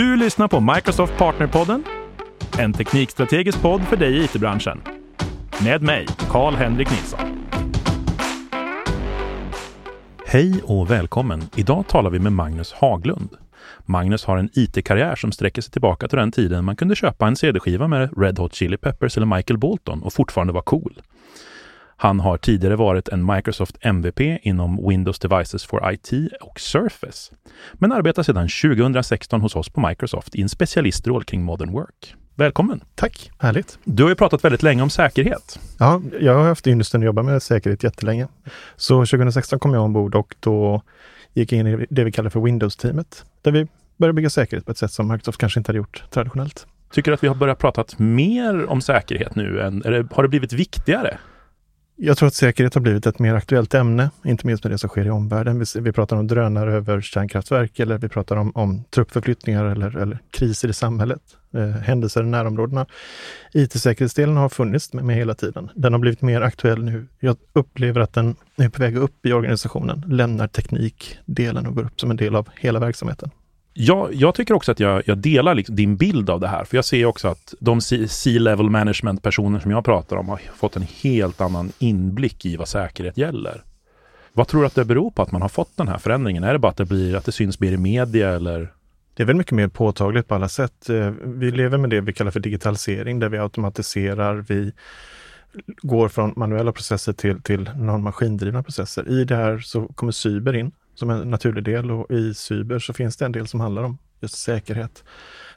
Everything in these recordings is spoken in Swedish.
Du lyssnar på Microsoft Partnerpodden, en teknikstrategisk podd för dig i it-branschen. Med mig, Karl-Henrik Nilsson. Hej och välkommen! Idag talar vi med Magnus Haglund. Magnus har en IT-karriär som sträcker sig tillbaka till den tiden man kunde köpa en CD-skiva med Red Hot Chili Peppers eller Michael Bolton och fortfarande vara cool. Han har tidigare varit en Microsoft MVP inom Windows Devices for IT och Surface, men arbetar sedan 2016 hos oss på Microsoft i en specialistroll kring Modern Work. Välkommen! Tack, härligt. Du har ju pratat väldigt länge om säkerhet. Ja, jag har haft ynnesten att jobba med säkerhet jättelänge. Så 2016 kom jag ombord och då gick jag in i det vi kallar för Windows-teamet, där vi började bygga säkerhet på ett sätt som Microsoft kanske inte hade gjort traditionellt. Tycker du att vi har börjat prata mer om säkerhet nu? Än, eller har det blivit viktigare? Jag tror att säkerhet har blivit ett mer aktuellt ämne, inte minst med det som sker i omvärlden. Vi, vi pratar om drönare över kärnkraftverk eller vi pratar om, om truppförflyttningar eller, eller kriser i samhället, eh, händelser i närområdena. IT-säkerhetsdelen har funnits med, med, hela tiden. Den har blivit mer aktuell nu. Jag upplever att den är på väg upp i organisationen, lämnar teknikdelen och går upp som en del av hela verksamheten. Jag, jag tycker också att jag, jag delar liksom din bild av det här. För jag ser också att de C-level management-personer som jag pratar om har fått en helt annan inblick i vad säkerhet gäller. Vad tror du att det beror på att man har fått den här förändringen? Är det bara att det, blir, att det syns mer i media eller? Det är väl mycket mer påtagligt på alla sätt. Eh, vi lever med det vi kallar för digitalisering, där vi automatiserar, vi går från manuella processer till, till non-maskindrivna processer. I det här så kommer cyber in som en naturlig del och i cyber så finns det en del som handlar om just säkerhet.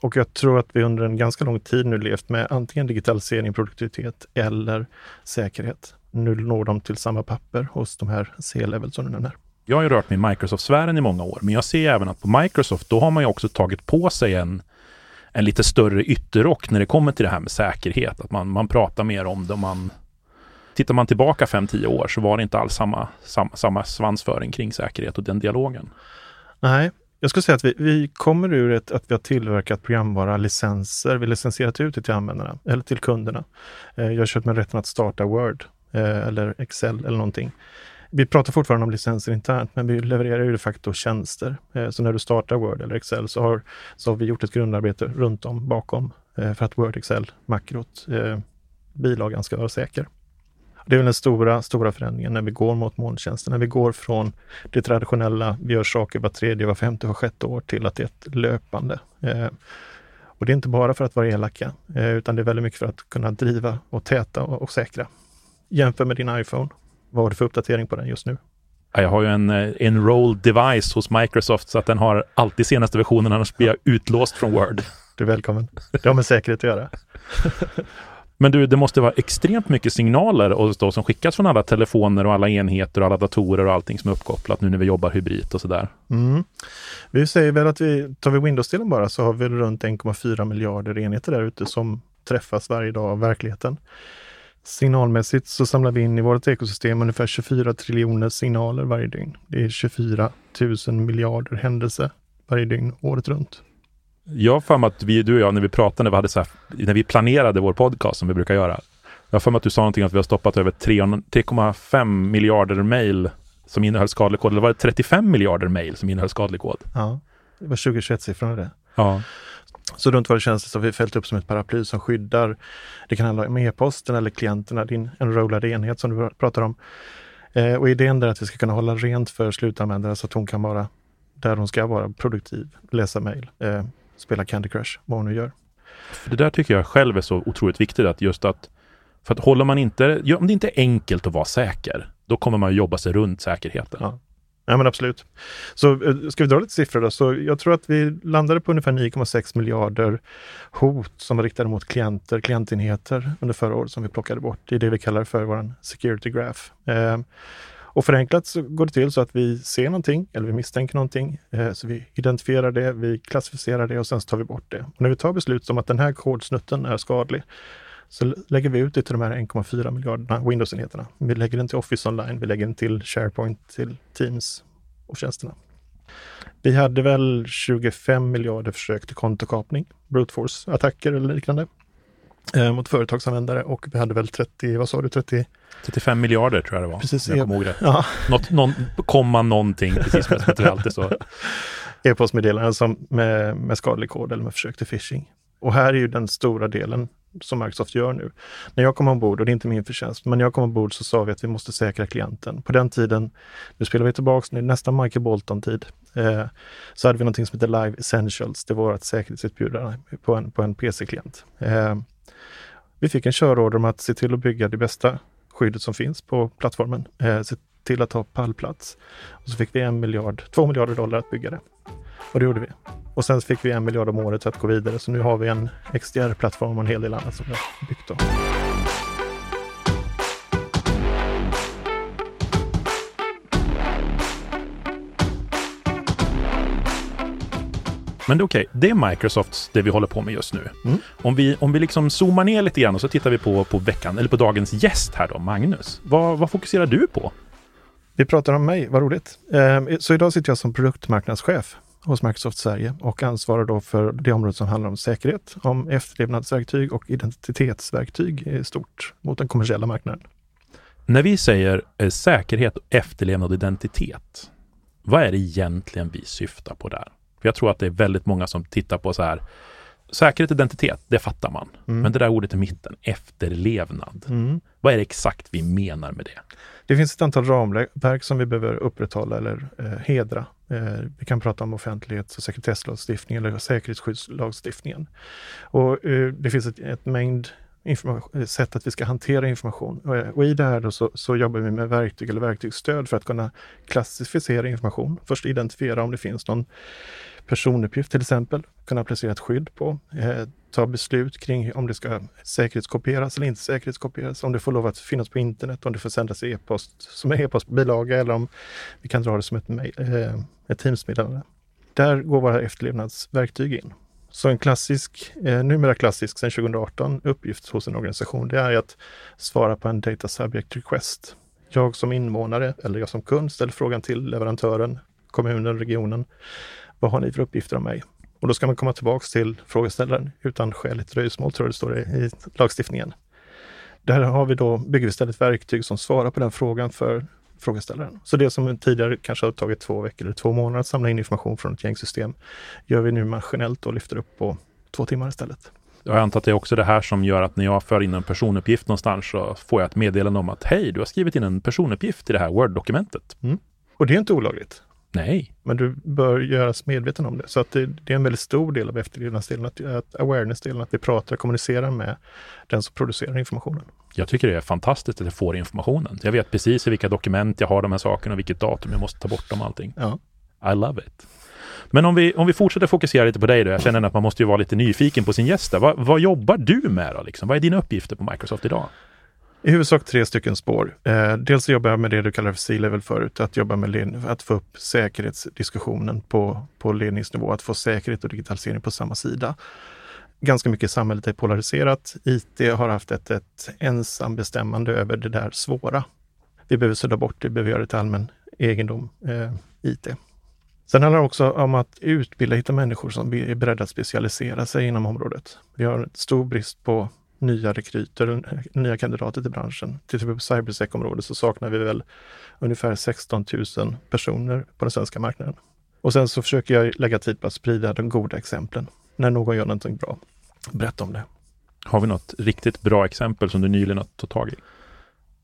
Och jag tror att vi under en ganska lång tid nu levt med antingen digitalisering, produktivitet eller säkerhet. Nu når de till samma papper hos de här C-level som du nämner. Jag har ju rört mig i Microsoft-sfären i många år, men jag ser även att på Microsoft, då har man ju också tagit på sig en, en lite större ytterrock när det kommer till det här med säkerhet. Att man, man pratar mer om det och man Tittar man tillbaka 5-10 år så var det inte alls samma, samma, samma svansföring kring säkerhet och den dialogen. Nej, jag skulle säga att vi, vi kommer ur ett, att vi har tillverkat programvara, licenser, vi licensierat ut det till användarna eller till kunderna. Eh, jag har kört med rätten att starta Word eh, eller Excel eller någonting. Vi pratar fortfarande om licenser internt, men vi levererar ju de facto tjänster. Eh, så när du startar Word eller Excel så har, så har vi gjort ett grundarbete runt om bakom för att Word, Excel, makrot, bilagan ska vara säker. Det är väl den stora, stora förändringen när vi går mot molntjänster, när vi går från det traditionella, vi gör saker var tredje, var femte, var sjätte år till att det är ett löpande. Eh, och det är inte bara för att vara elaka, eh, utan det är väldigt mycket för att kunna driva och täta och, och säkra. Jämför med din iPhone. Vad har du för uppdatering på den just nu? Jag har ju en eh, enrolled device hos Microsoft så att den har alltid senaste versionen, annars blir jag utlåst från Word. Du är välkommen. Det har med säkerhet att göra. Men du, det måste vara extremt mycket signaler och då, som skickas från alla telefoner och alla enheter och alla datorer och allting som är uppkopplat nu när vi jobbar hybrid och sådär. Mm. Vi säger väl att vi, tar vi Windows-delen bara, så har vi runt 1,4 miljarder enheter där ute som träffas varje dag av verkligheten. Signalmässigt så samlar vi in i vårt ekosystem ungefär 24 triljoner signaler varje dygn. Det är 24 000 miljarder händelser varje dygn året runt. Jag har för att vi, du och jag, när vi pratade, när vi, hade så här, när vi planerade vår podcast som vi brukar göra. Jag har för att du sa någonting att vi har stoppat över 3,5 miljarder mejl som innehöll skadlig kod. Eller var det 35 miljarder mejl som innehöll skadlig kod? Ja, det var 2021-siffrorna det. Ja. Så runt vad det känns så har vi fällt upp som ett paraply som skyddar. Det kan handla om e-posten eller klienterna, din enrollade enhet som du pratar om. Eh, och idén är att vi ska kunna hålla rent för slutanvändare så att hon kan vara där hon ska vara produktiv, läsa mejl, eh, spela Candy Crush, vad hon nu gör. För det där tycker jag själv är så otroligt viktigt att just att för att håller man inte, om det inte är enkelt att vara säker, då kommer man jobba sig runt säkerheten. Ja. Ja men absolut. Så eh, ska vi dra lite siffror då? Så jag tror att vi landade på ungefär 9,6 miljarder hot som var riktade mot klienter, klientenheter under förra året som vi plockade bort. Det är det vi kallar för vår security graph. Eh, och förenklat så går det till så att vi ser någonting eller vi misstänker någonting. Eh, så vi identifierar det, vi klassificerar det och sen tar vi bort det. Och när vi tar beslut om att den här kodsnutten är skadlig så lägger vi ut det till de här 1,4 miljarderna Windows-enheterna. Vi lägger den till Office Online, vi lägger den till SharePoint, till Teams och tjänsterna. Vi hade väl 25 miljarder försök till kontokapning, brute force-attacker eller liknande. eh, mot företagsanvändare och vi hade väl 30, vad sa du, 30? 35 miljarder tror jag det var. Precis, jag kommer ihåg rätt. Ja, Något, någon, komma någonting, precis som det alltid så. e-postmeddelanden som med, med skadlig kod eller med försök till phishing. Och här är ju den stora delen som Microsoft gör nu. När jag kom ombord, och det är inte min förtjänst, men när jag kom ombord så sa vi att vi måste säkra klienten. På den tiden, nu spelar vi tillbaks, nu nästan Michael Bolton-tid, eh, så hade vi någonting som heter Live Essentials. Det var vårt säkerhetsutbjudande på en, på en PC-klient. Eh, vi fick en körorder om att se till att bygga det bästa skyddet som finns på plattformen. Eh, se till att ha pallplats. Och så fick vi en miljard, två miljarder dollar att bygga det. Och det gjorde vi. Och sen fick vi en miljard om året för att gå vidare. Så nu har vi en XDR-plattform och en hel del annat som vi har byggt. Då. Men det är okej, det är Microsofts, det vi håller på med just nu. Mm. Om vi, om vi liksom zoomar ner lite grann och så tittar vi på, på veckan, eller på dagens gäst här då, Magnus. Vad, vad fokuserar du på? Vi pratar om mig, vad roligt. Eh, Så idag sitter jag som produktmarknadschef hos Microsoft Sverige och ansvarar då för det område som handlar om säkerhet, om efterlevnadsverktyg och identitetsverktyg i stort mot den kommersiella marknaden. När vi säger eh, säkerhet, efterlevnad och identitet, vad är det egentligen vi syftar på där? För jag tror att det är väldigt många som tittar på så här, säkerhet och identitet, det fattar man. Mm. Men det där ordet i mitten, efterlevnad, Mm. vad är det exakt vi menar med det? Det finns ett antal ramverk som vi behöver upprätthålla eller eh, hedra. Eh, vi kan prata om offentlighets och sekretesslagstiftningen eller säkerhetsskyddslagstiftningen. Och, eh, det finns ett, ett mängd information, sätt att vi ska hantera information. Och, eh, i det här då så, så jobbar vi med verktyg eller verktygsstöd för att kunna klassificera information. Först identifiera om det finns någon personuppgift till exempel, kunna placera ett skydd på, eh, ta beslut kring om det ska säkerhetskopieras eller inte säkerhetskopieras, om det får lov att finnas på internet, om det får sändas i e-post som en e-postbilaga eller om vi kan dra det som ett, mail, eh, ett Teams-meddelande. Där går våra efterlevnadsverktyg in. Så en klassisk, eh, numera klassisk sedan 2018, uppgift hos en organisation, det är att svara på en Data Subject Request. Jag som invånare eller jag som kund ställer frågan till leverantören, kommunen, regionen. Vad har ni för uppgifter om mig? Och då ska man komma tillbaks till frågeställaren utan skäligt dröjsmål, tror jag det står i, lagstiftningen. Där har vi då, bygger vi istället verktyg som svarar på den frågan för frågeställaren. Så det som tidigare kanske har tagit två veckor eller två månader att samla in information från ett gängsystem, gör vi nu maskinellt och lyfter upp på två timmar istället. Jag antar att det är också det här som gör att när jag för in en personuppgift någonstans så får jag ett meddelande om att hej, du har skrivit in en personuppgift i det här Word-dokumentet. Och det är inte olagligt, Nej, men du bör göras medveten om det. Så att det, det är en väldigt stor del av efterlevnadsdelen, att, att awareness-delen, att vi pratar och kommunicerar med den som producerar informationen. jag tycker det är fantastiskt att jag får informationen. Jag vet precis i vilka dokument jag har de här sakerna och vilket datum jag måste ta bort dem allting. Ja. I love it. Men om vi, om vi fortsätter fokusera lite på dig då. Jag känner att man måste ju vara lite nyfiken på sin gäst. där. Vad, vad jobbar du med då? Liksom? Vad är dina uppgifter på Microsoft idag? I huvudsak tre stycken spår. Eh, dels jobbar jag med det du kallar för C-level förut, att jobba med led- att få upp säkerhetsdiskussionen på, på ledningsnivå, att få säkerhet och digitalisering på samma sida. Ganska mycket i samhället är polariserat. IT har haft ett, ett ensambestämmande över det där svåra. Vi behöver sudda bort det, vi behöver göra det till allmän egendom, eh, IT. Sen handlar det också om att utbilda, hitta människor som är beredda att specialisera sig inom området. Vi har en stor brist på nya rekryter, nya kandidater till branschen. Tittar vi på cybersec-området så saknar vi väl ungefär 16 000 personer på den svenska marknaden. Och sen så försöker jag lägga tid på att sprida de goda exemplen. När någon gör någonting bra, berätta om det. Har vi något riktigt bra exempel som du nyligen har tagit tag i?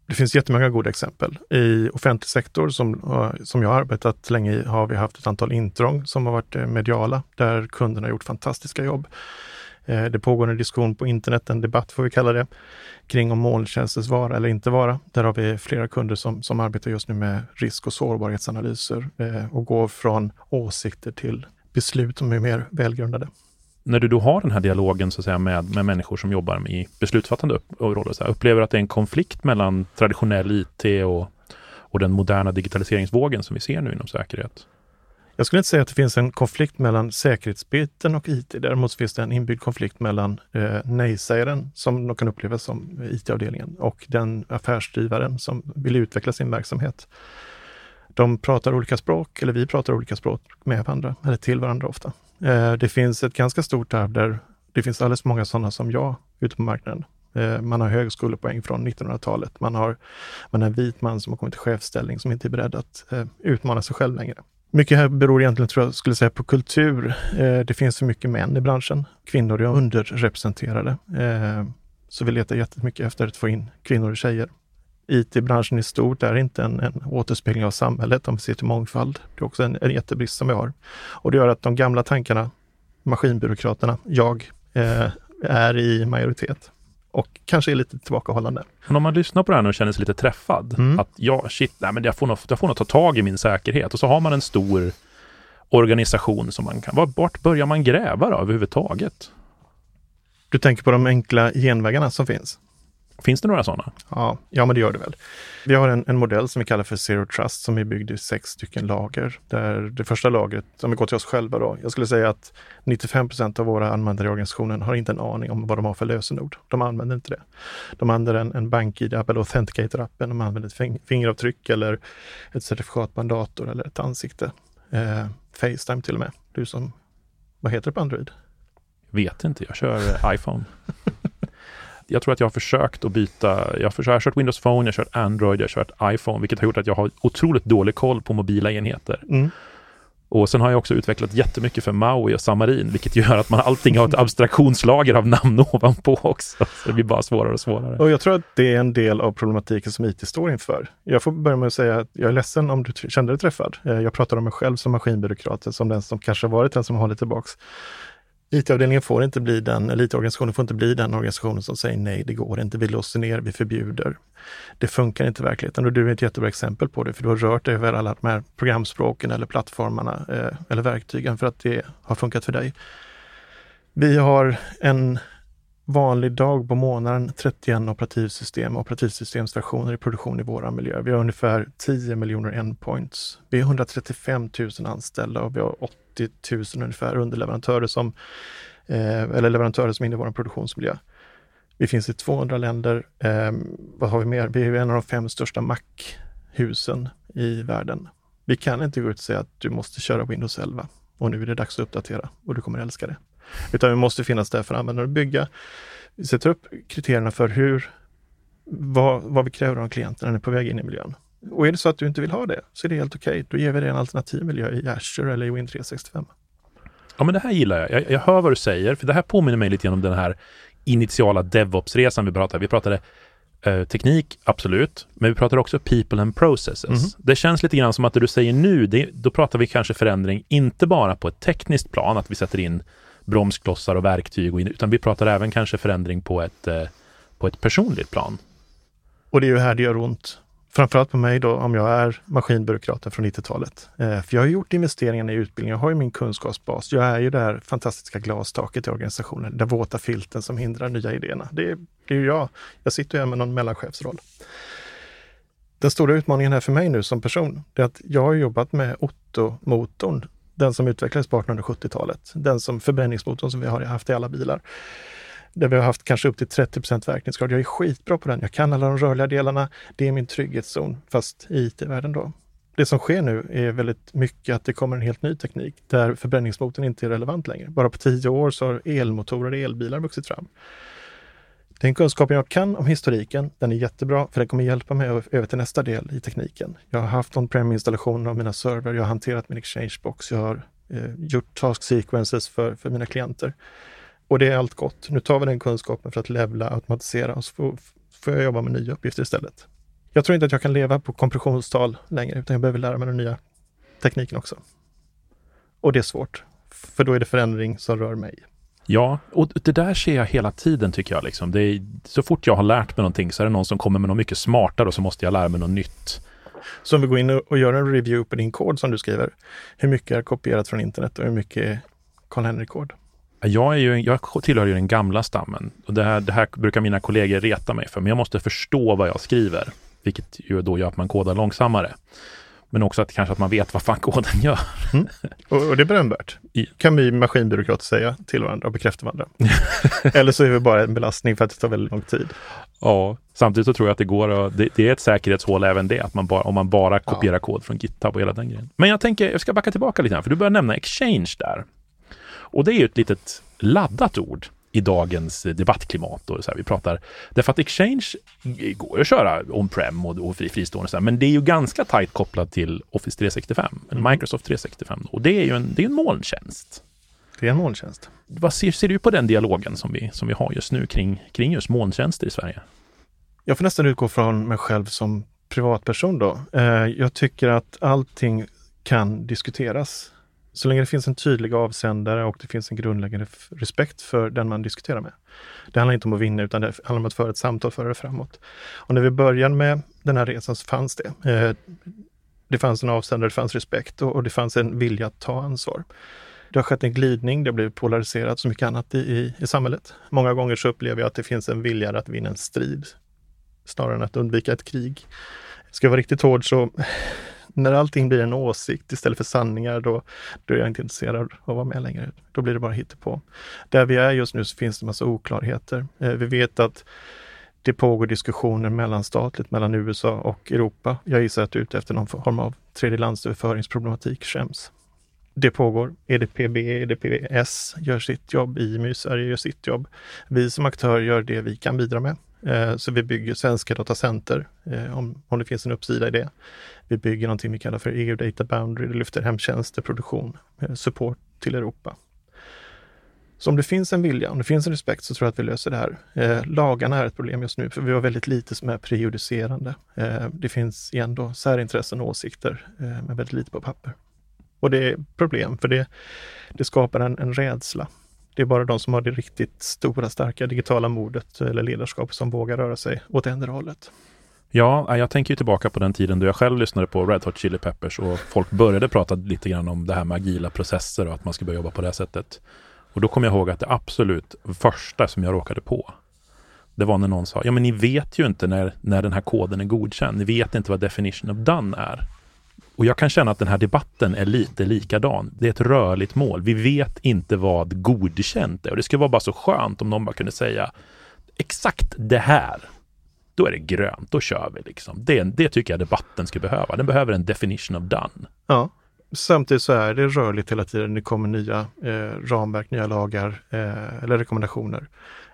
Det finns jättemånga goda exempel. I offentlig sektor som, eh, som jag har arbetat länge i har vi haft ett antal intrång som har varit eh, mediala, där kunderna har gjort fantastiska jobb. Eh, det pågår en diskussion på internet, en debatt får vi kalla det, kring om molntjänsters vara eller inte vara. Där har vi flera kunder som, som arbetar just nu med risk och sårbarhetsanalyser eh, och går från åsikter till beslut som är mer välgrundade. När du då har den här dialogen så att säga, med, med människor som jobbar i beslutsfattande upp, och roller, så här, upplever du att det är en konflikt mellan traditionell IT och, och den moderna digitaliseringsvågen som vi ser nu inom säkerhet? Jag skulle inte säga att det finns en konflikt mellan säkerhetsbiten och IT. Däremot finns det en inbyggd konflikt mellan eh, nej-sägaren, som de kan uppleva som IT-avdelningen, och den affärsdrivaren som vill utveckla sin verksamhet. De pratar olika språk, eller vi pratar olika språk med varandra, eller till varandra ofta. Eh, det finns ett ganska stort arv där Det finns alldeles för många sådana som jag ute på marknaden. Eh, man har högskolepoäng från 1900-talet. Man har man är en vit man som har kommit till chefsställning som inte är beredd att eh, utmana sig själv längre. Mycket här beror egentligen, tror jag, skulle säga på kultur. Eh, det finns för mycket män i branschen. Kvinnor är underrepresenterade. Eh, så vi letar jättemycket efter att få in kvinnor och tjejer. IT-branschen i stort är inte en, en återspegling av samhället om vi ser till mångfald. Det är också en, en jättebrist som vi har. Och det gör att de gamla tankarna, maskinbyråkraterna, jag, eh, är i majoritet och kanske är lite tillbakahållande. Men om man lyssnar på det här och känner sig lite träffad, mm. att ja, shit, nej, men jag, får nog, jag får nog ta tag i min säkerhet och så har man en stor organisation som man kan, vart börjar man gräva då överhuvudtaget? Du tänker på de enkla genvägarna som finns? Finns det några sådana? Ja, ja men det gör det väl. Vi har en, en, modell som vi kallar för Zero Trust som är byggd i sex stycken lager. Där det första lagret, om vi går till oss själva då, jag skulle säga att 95% av våra användare i organisationen har inte en aning om vad de har för lösenord. De använder inte det. De använder en, en BankID-app eller Authenticator-appen, de använder ett fingeravtryck eller ett certifikat på en dator eller ett ansikte. Eh, Facetime till och med. Du som, vad heter det på Android? Vet inte, jag kör iPhone. jag tror att jag har försökt att byta. Jag har, försökt, jag har kört Windows Phone, jag har kört Android, jag har kört iPhone, vilket har gjort att jag har otroligt dålig koll på mobila enheter. Mm. Och sen har jag också utvecklat jättemycket för Maui och Samarin, vilket gör att man allting har ett abstraktionslager av namn ovanpå också. Så det blir bara svårare och svårare. Och jag tror att det är en del av problematiken som IT står inför. Jag får börja med att säga att jag är ledsen om du kände dig träffad. Eh, jag pratar om mig själv som maskinbyråkrat, som den som kanske varit den som håller tillbaks. IT-avdelningen får inte bli den, eller IT-organisationen får inte bli den organisationen som säger nej, det går inte, vi låser ner, vi förbjuder. Det funkar inte i verkligheten och du är ett jättebra exempel på det, för du har rört dig över alla de här programspråken eller plattformarna eh, eller verktygen för att det har funkat för dig. Vi har en vanlig dag på månaden 31 operativsystem och operativsystemsversioner i produktion i våra miljö. Vi har ungefär 10 miljoner endpoints. Vi har 135 000 anställda och vi har 80 000 ungefär underleverantörer som, eh, eller leverantörer som är inne i vår produktionsmiljö. Vi finns i 200 länder. Eh, vad har vi mer? Vi är en av de fem största Mac-husen i världen. Vi kan inte gå ut och säga att du måste köra Windows 11 och nu är det dags att uppdatera och du kommer älska det. Utan vi måste finnas där för användare att bygga. Vi sätter upp kriterierna för hur, vad, vad vi kräver av klienten när den är på väg in i miljön. Och är det så att du inte vill ha det, så är det helt okej. Okay. Då ger vi dig en alternativ miljö i Azure eller i Win365. Ja, men det här gillar jag. jag. jag. hör vad du säger, för det här påminner mig lite om den här initiala DevOps-resan vi pratade. Vi pratade eh, teknik, absolut, men vi pratar också people and processes. Mm. Det känns lite grann som att det du säger nu, det, då pratar vi kanske förändring, inte bara på ett tekniskt plan, att vi sätter in bromsklossar och verktyg, och in, utan vi pratar även kanske förändring på ett, eh, på ett personligt plan. Och det är ju här det gör ont. Framförallt på mig då, om jag är maskinbyråkraten från 90-talet. Eh, för jag har gjort investeringarna i utbildning, jag har ju min kunskapsbas. Jag är ju det här fantastiska glastaket i organisationen, den våta filten som hindrar nya idéerna. Det, det är ju jag. Jag sitter ju här med någon mellanchefsroll. Den stora utmaningen här för mig nu som person, det är att jag har jobbat med Otto-motorn den som utvecklades på 1870-talet. Den som förbränningsmotorn som vi har haft i alla bilar. Där vi har haft kanske upp till 30% verkningsgrad. Jag är skitbra på den. Jag kan alla de rörliga delarna. Det är min trygghetszon, fast i IT-världen då. Det som sker nu är väldigt mycket att det kommer en helt ny teknik där förbränningsmotorn inte är relevant längre. Bara på tio år så har elmotorer och elbilar vuxit fram. Den kunskapen jag kan om historiken, den är jättebra för den kommer hjälpa mig över till nästa del i tekniken. Jag har haft on-prem installationer av mina server, jag har hanterat min exchange-box, jag har eh, gjort task sequences för, för mina klienter. Och det är allt gott. Nu tar vi den kunskapen för att levla, automatisera och så får, får jag jobba med nya uppgifter istället. Jag tror inte att jag kan leva på kompressionstal längre, utan jag behöver lära mig den nya tekniken också. Och det är svårt, för då är det förändring som rör mig. Ja, och det där ser jag hela tiden tycker jag. Liksom. Är, så fort jag har lärt mig någonting så är det någon som kommer med något mycket smartare och så måste jag lära mig något nytt. Så om vi går in och gör en review på din kod som du skriver. Hur mycket är kopierat från internet och hur mycket är Karl-Henrik-kod? Jag, är ju, jag tillhör ju den gamla stammen och det här, det här brukar mina kollegor reta mig för, men jag måste förstå vad jag skriver, vilket ju då gör att man kodar långsammare. Men också att kanske att man vet vad fan koden gör. Mm. Och, och, det är berömvärt. Kan vi maskinbyråkrater säga till varandra och bekräfta varandra. Eller så är vi bara en belastning för att det tar väldigt lång tid. Ja, samtidigt så tror jag att det går att, det, det, är ett säkerhetshål även det, att man bara, om man bara kopierar ja. kod från GitHub och hela den grejen. Men jag tänker, jag ska backa tillbaka lite grann, för du börjar nämna Exchange där. Och det är ju ett litet laddat ord. I dagens debattklimat. Och så här, vi pratar, därför att Exchange går att köra on-prem och, och fristående, så men det är ju ganska tajt kopplat till Office 365, eller mm. Microsoft 365. Och det är ju en, det är en molntjänst. Det är en molntjänst. Vad ser, ser du på den dialogen som vi, som vi har just nu kring, kring just molntjänster i Sverige? Jag får nästan utgå från mig själv som privatperson då. Eh, jag tycker att allting kan diskuteras. Så länge det finns en tydlig avsändare och det finns en grundläggande respekt för den man diskuterar med. Det handlar inte om att vinna utan det handlar om att föra ett samtal, föra det framåt. Och när vi började med den här resan så fanns det. Eh, det fanns en avsändare, det fanns respekt och det fanns en vilja att ta ansvar. Det har skett en glidning, det har blivit polariserat så mycket annat i, i, i samhället. Många gånger så upplever jag att det finns en vilja att vinna en strid snarare än att undvika ett krig. Ska jag vara riktigt hård så när allting blir en åsikt istället för sanningar, då, då är jag inte intresserad av att vara med längre. Då blir det bara hittepå. Där vi är just nu så finns det massa oklarheter. Eh, vi vet att det pågår diskussioner mellanstatligt mellan USA och Europa. Jag gissar att du är ute efter någon form av tredjelandsöverföringsproblematik, skäms. Det pågår. EDPB, EDPS gör sitt jobb, IMU Sverige gör sitt jobb. Vi som aktör gör det vi kan bidra med. Eh, så vi bygger svenska datacenter, eh, om, om det finns en uppsida i det. Vi bygger någonting vi kallar för EU Data Boundary, det lyfter hemtjänster, produktion, eh, support till Europa. Så om det finns en vilja, om det finns en respekt så tror jag att vi löser det här. Eh, lagarna är ett problem just nu, för vi har väldigt lite som är prejudicerande. Eh, det finns igen då särintressen och åsikter, eh, men väldigt lite på papper. Och det är problem, för det, det skapar en, en rädsla. Det är bara de som har det riktigt stora, starka digitala modet eller ledarskap som vågar röra sig åt ändra hållet. Ja, jag tänker tillbaka på den tiden då jag själv lyssnade på Red Hot Chili Peppers och folk började prata lite grann om det här med agila processer och att man ska börja jobba på det sättet. Och då kommer jag ihåg att det absolut första som jag råkade på, det var när någon sa, ja men ni vet ju inte när, när den här koden är godkänd. Ni vet inte vad definition of done är. Och jag kan känna att den här debatten är lite likadan. Det är ett rörligt mål. Vi vet inte vad godkänt är och det skulle vara bara så skönt om någon bara kunde säga exakt det här. Då är det grönt, då kör vi liksom. Det, det tycker jag debatten skulle behöva. Den behöver en definition of done. Ja, samtidigt så är det rörligt hela tiden. Det kommer nya eh, ramverk, nya lagar eh, eller rekommendationer.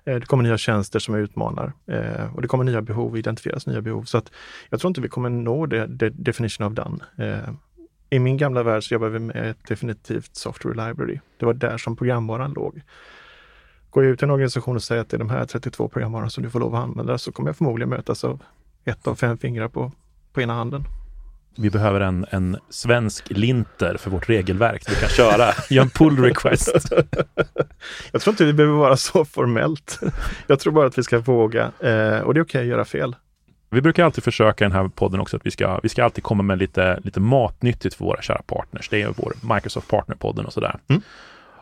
Eh, det kommer nya tjänster som utmanar eh, och det kommer nya behov, identifieras nya behov. Så att jag tror inte vi kommer nå det, det definition of done. Eh, I min gamla värld så jobbade vi med ett definitivt software library. Det var där som programvaran låg. Går jag ut i en organisation och säger att det är de här 32 programvarorna som du får lov att använda så kommer jag förmodligen mötas av ett av fem fingrar på, på ena handen vi behöver en, en svensk linter för vårt regelverk. Vi kan köra, göra en pull request. Jag tror inte det behöver vara så formellt. Jag tror bara att vi ska våga eh, och det är okej okay att göra fel. Vi brukar alltid försöka i den här podden också att vi ska, vi ska alltid komma med lite, lite matnyttigt för våra kära partners. Det är vår Microsoft Partner-podden och sådär. Mm.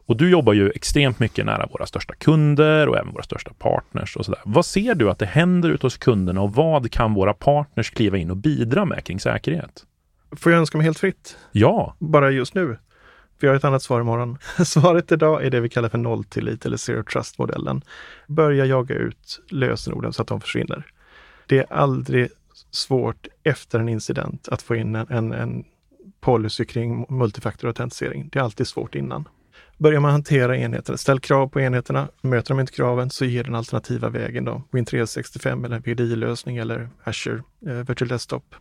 Och du jobbar ju extremt mycket nära våra största kunder och även våra största partners och sådär. Vad ser du att det händer ute hos kunderna och vad kan våra partners kliva in och bidra med kring säkerhet? Får jag önska mig helt fritt? Ja. Bara just nu? För jag har ett annat svar imorgon. Svaret idag är det vi kallar för nolltillit eller zero trust-modellen. Börja jaga ut lösenorden så att de försvinner. Det är aldrig svårt efter en incident att få in en, en, en policy kring multifaktorautentisering. Det är alltid svårt innan. Börjar man hantera enheterna, ställ krav på enheterna. Möter de inte kraven så ger den alternativa vägen då. Win 365 eller VDI-lösning eller Azure eh, Virtual Desktop.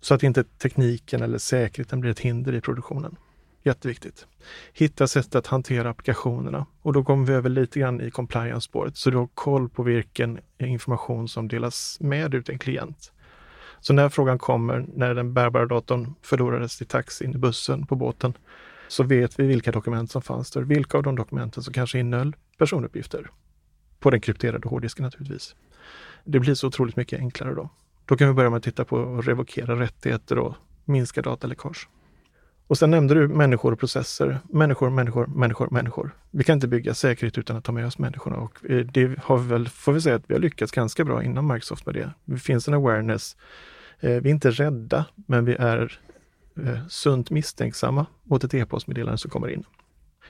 Så att inte tekniken eller säkerheten blir ett hinder i produktionen. Jätteviktigt. Hitta sätt att hantera applikationerna och då kommer vi över lite grann i compliance-spåret. Så du har koll på vilken information som delas med ut en klient. Så när frågan kommer, när den bärbara datorn förlorades i taxin, i bussen, på båten, så vet vi vilka dokument som fanns där. Vilka av de dokumenten som kanske innehöll personuppgifter. På den krypterade hårddisken naturligtvis. Det blir så otroligt mycket enklare då. Då kan vi börja med att titta på att revokera rättigheter och minska dataläckage. Och sen nämnde du människor och processer. Människor, människor, människor, människor. Vi kan inte bygga säkerhet utan att ta med oss människorna och eh, det har vi väl, får vi säga att vi har lyckats ganska bra inom Microsoft med det. Det finns en awareness. Eh, vi är inte rädda, men vi är eh, sunt misstänksamma mot ett e-postmeddelande som kommer in.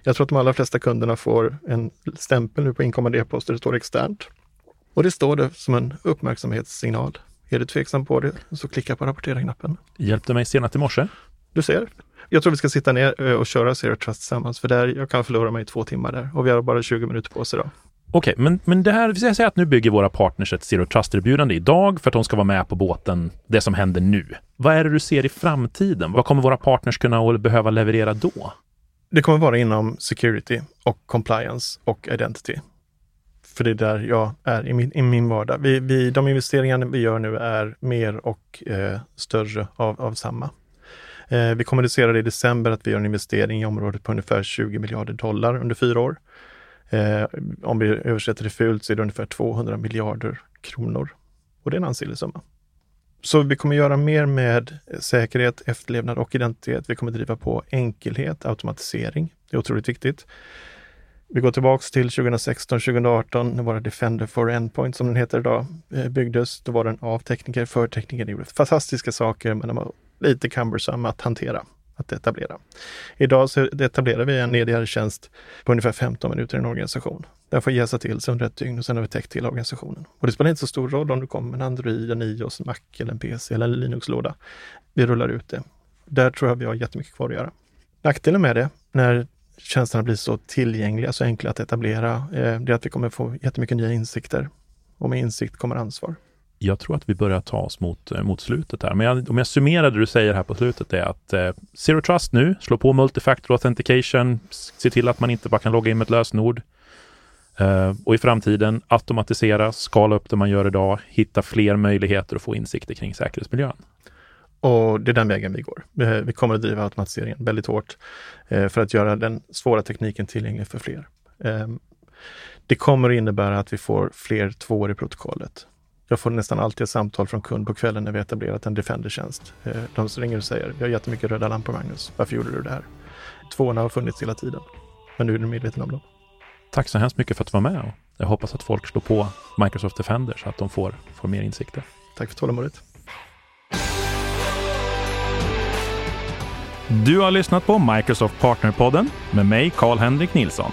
Jag tror att de allra flesta kunderna får en stämpel nu på inkommande e-post där det står externt. Och det står det som en uppmärksamhetssignal. Är du tveksam på det så klicka på rapportera-knappen. Hjälpte mig senast i morse. Du ser. Jag tror vi ska sitta ner eh, och köra Zero Trust tillsammans, för där, jag kan förlora mig i två timmar där och vi har bara 20 minuter på oss idag. Okej, okay, men, men det här, vi säger att nu bygger våra partners ett Zero Trust-erbjudande idag för att de ska vara med på båten, det som händer nu. Vad är det du ser i framtiden? Vad kommer våra partners kunna och behöva leverera då? Det kommer vara inom security och compliance och identity. För det är där jag är i min, i min vardag. Vi, vi, de investeringar vi gör nu är mer och eh, större av, av samma. Eh, vi kommunicerade i december att vi gör en investering i området på ungefär 20 miljarder dollar under fyra år. Eh, om vi översätter det fult så är det ungefär 200 miljarder kronor. Och det är en ansenlig summa. Så vi kommer göra mer med säkerhet, efterlevnad och identitet. Vi kommer driva på enkelhet, automatisering. Det är otroligt viktigt. Vi går tillbaks till 2016, 2018 när våra Defender for Endpoint, som den heter idag, eh, byggdes. Då var den av tekniker, för tekniker. gjorde fantastiska saker, men de var lite cumbersome att hantera att etablera. Idag så etablerar vi en EDR-tjänst på ungefär 15 minuter i en organisation. Den får jäsa till sig under ett dygn och sen har vi täckt till organisationen. Och det spelar inte så stor roll om du kommer med en Android, en iOS, en Mac eller en PC eller en Linux-låda. Vi rullar ut det. Där tror jag vi har jättemycket kvar att göra. Nackdelen med det, när tjänsterna blir så tillgängliga, så enkla att etablera, eh, det är att vi kommer få jättemycket nya insikter. Och med insikt kommer ansvar jag tror att vi börjar ta oss mot, eh, mot slutet här. Men jag, om jag summerar det du säger här på slutet är att eh, Zero Trust nu, slå på multifactor authentication, se till att man inte bara kan logga in med ett lösenord. Eh, och i framtiden automatisera, skala upp det man gör idag, hitta fler möjligheter och få insikter kring säkerhetsmiljön. Och det är den vägen vi går. Vi kommer att driva automatiseringen väldigt hårt eh, för att göra den svåra tekniken tillgänglig för fler. Ehm, det kommer att innebära att vi får fler tvåor i protokollet. Jag får nästan alltid ett samtal från kund på kvällen när vi etablerat en Defender-tjänst. Eh, de ringer och säger, jag har jättemycket röda lampor Magnus, varför gjorde du det här? Tvåorna har funnits hela tiden, men nu är du medveten om dem. Tack så hemskt mycket för att du var med. Jag hoppas att folk slår på Microsoft Defender så att de får, får mer insikter. Tack för tålamodet. Du har lyssnat på Microsoft Partnerpodden med mig, Karl-Henrik Nilsson.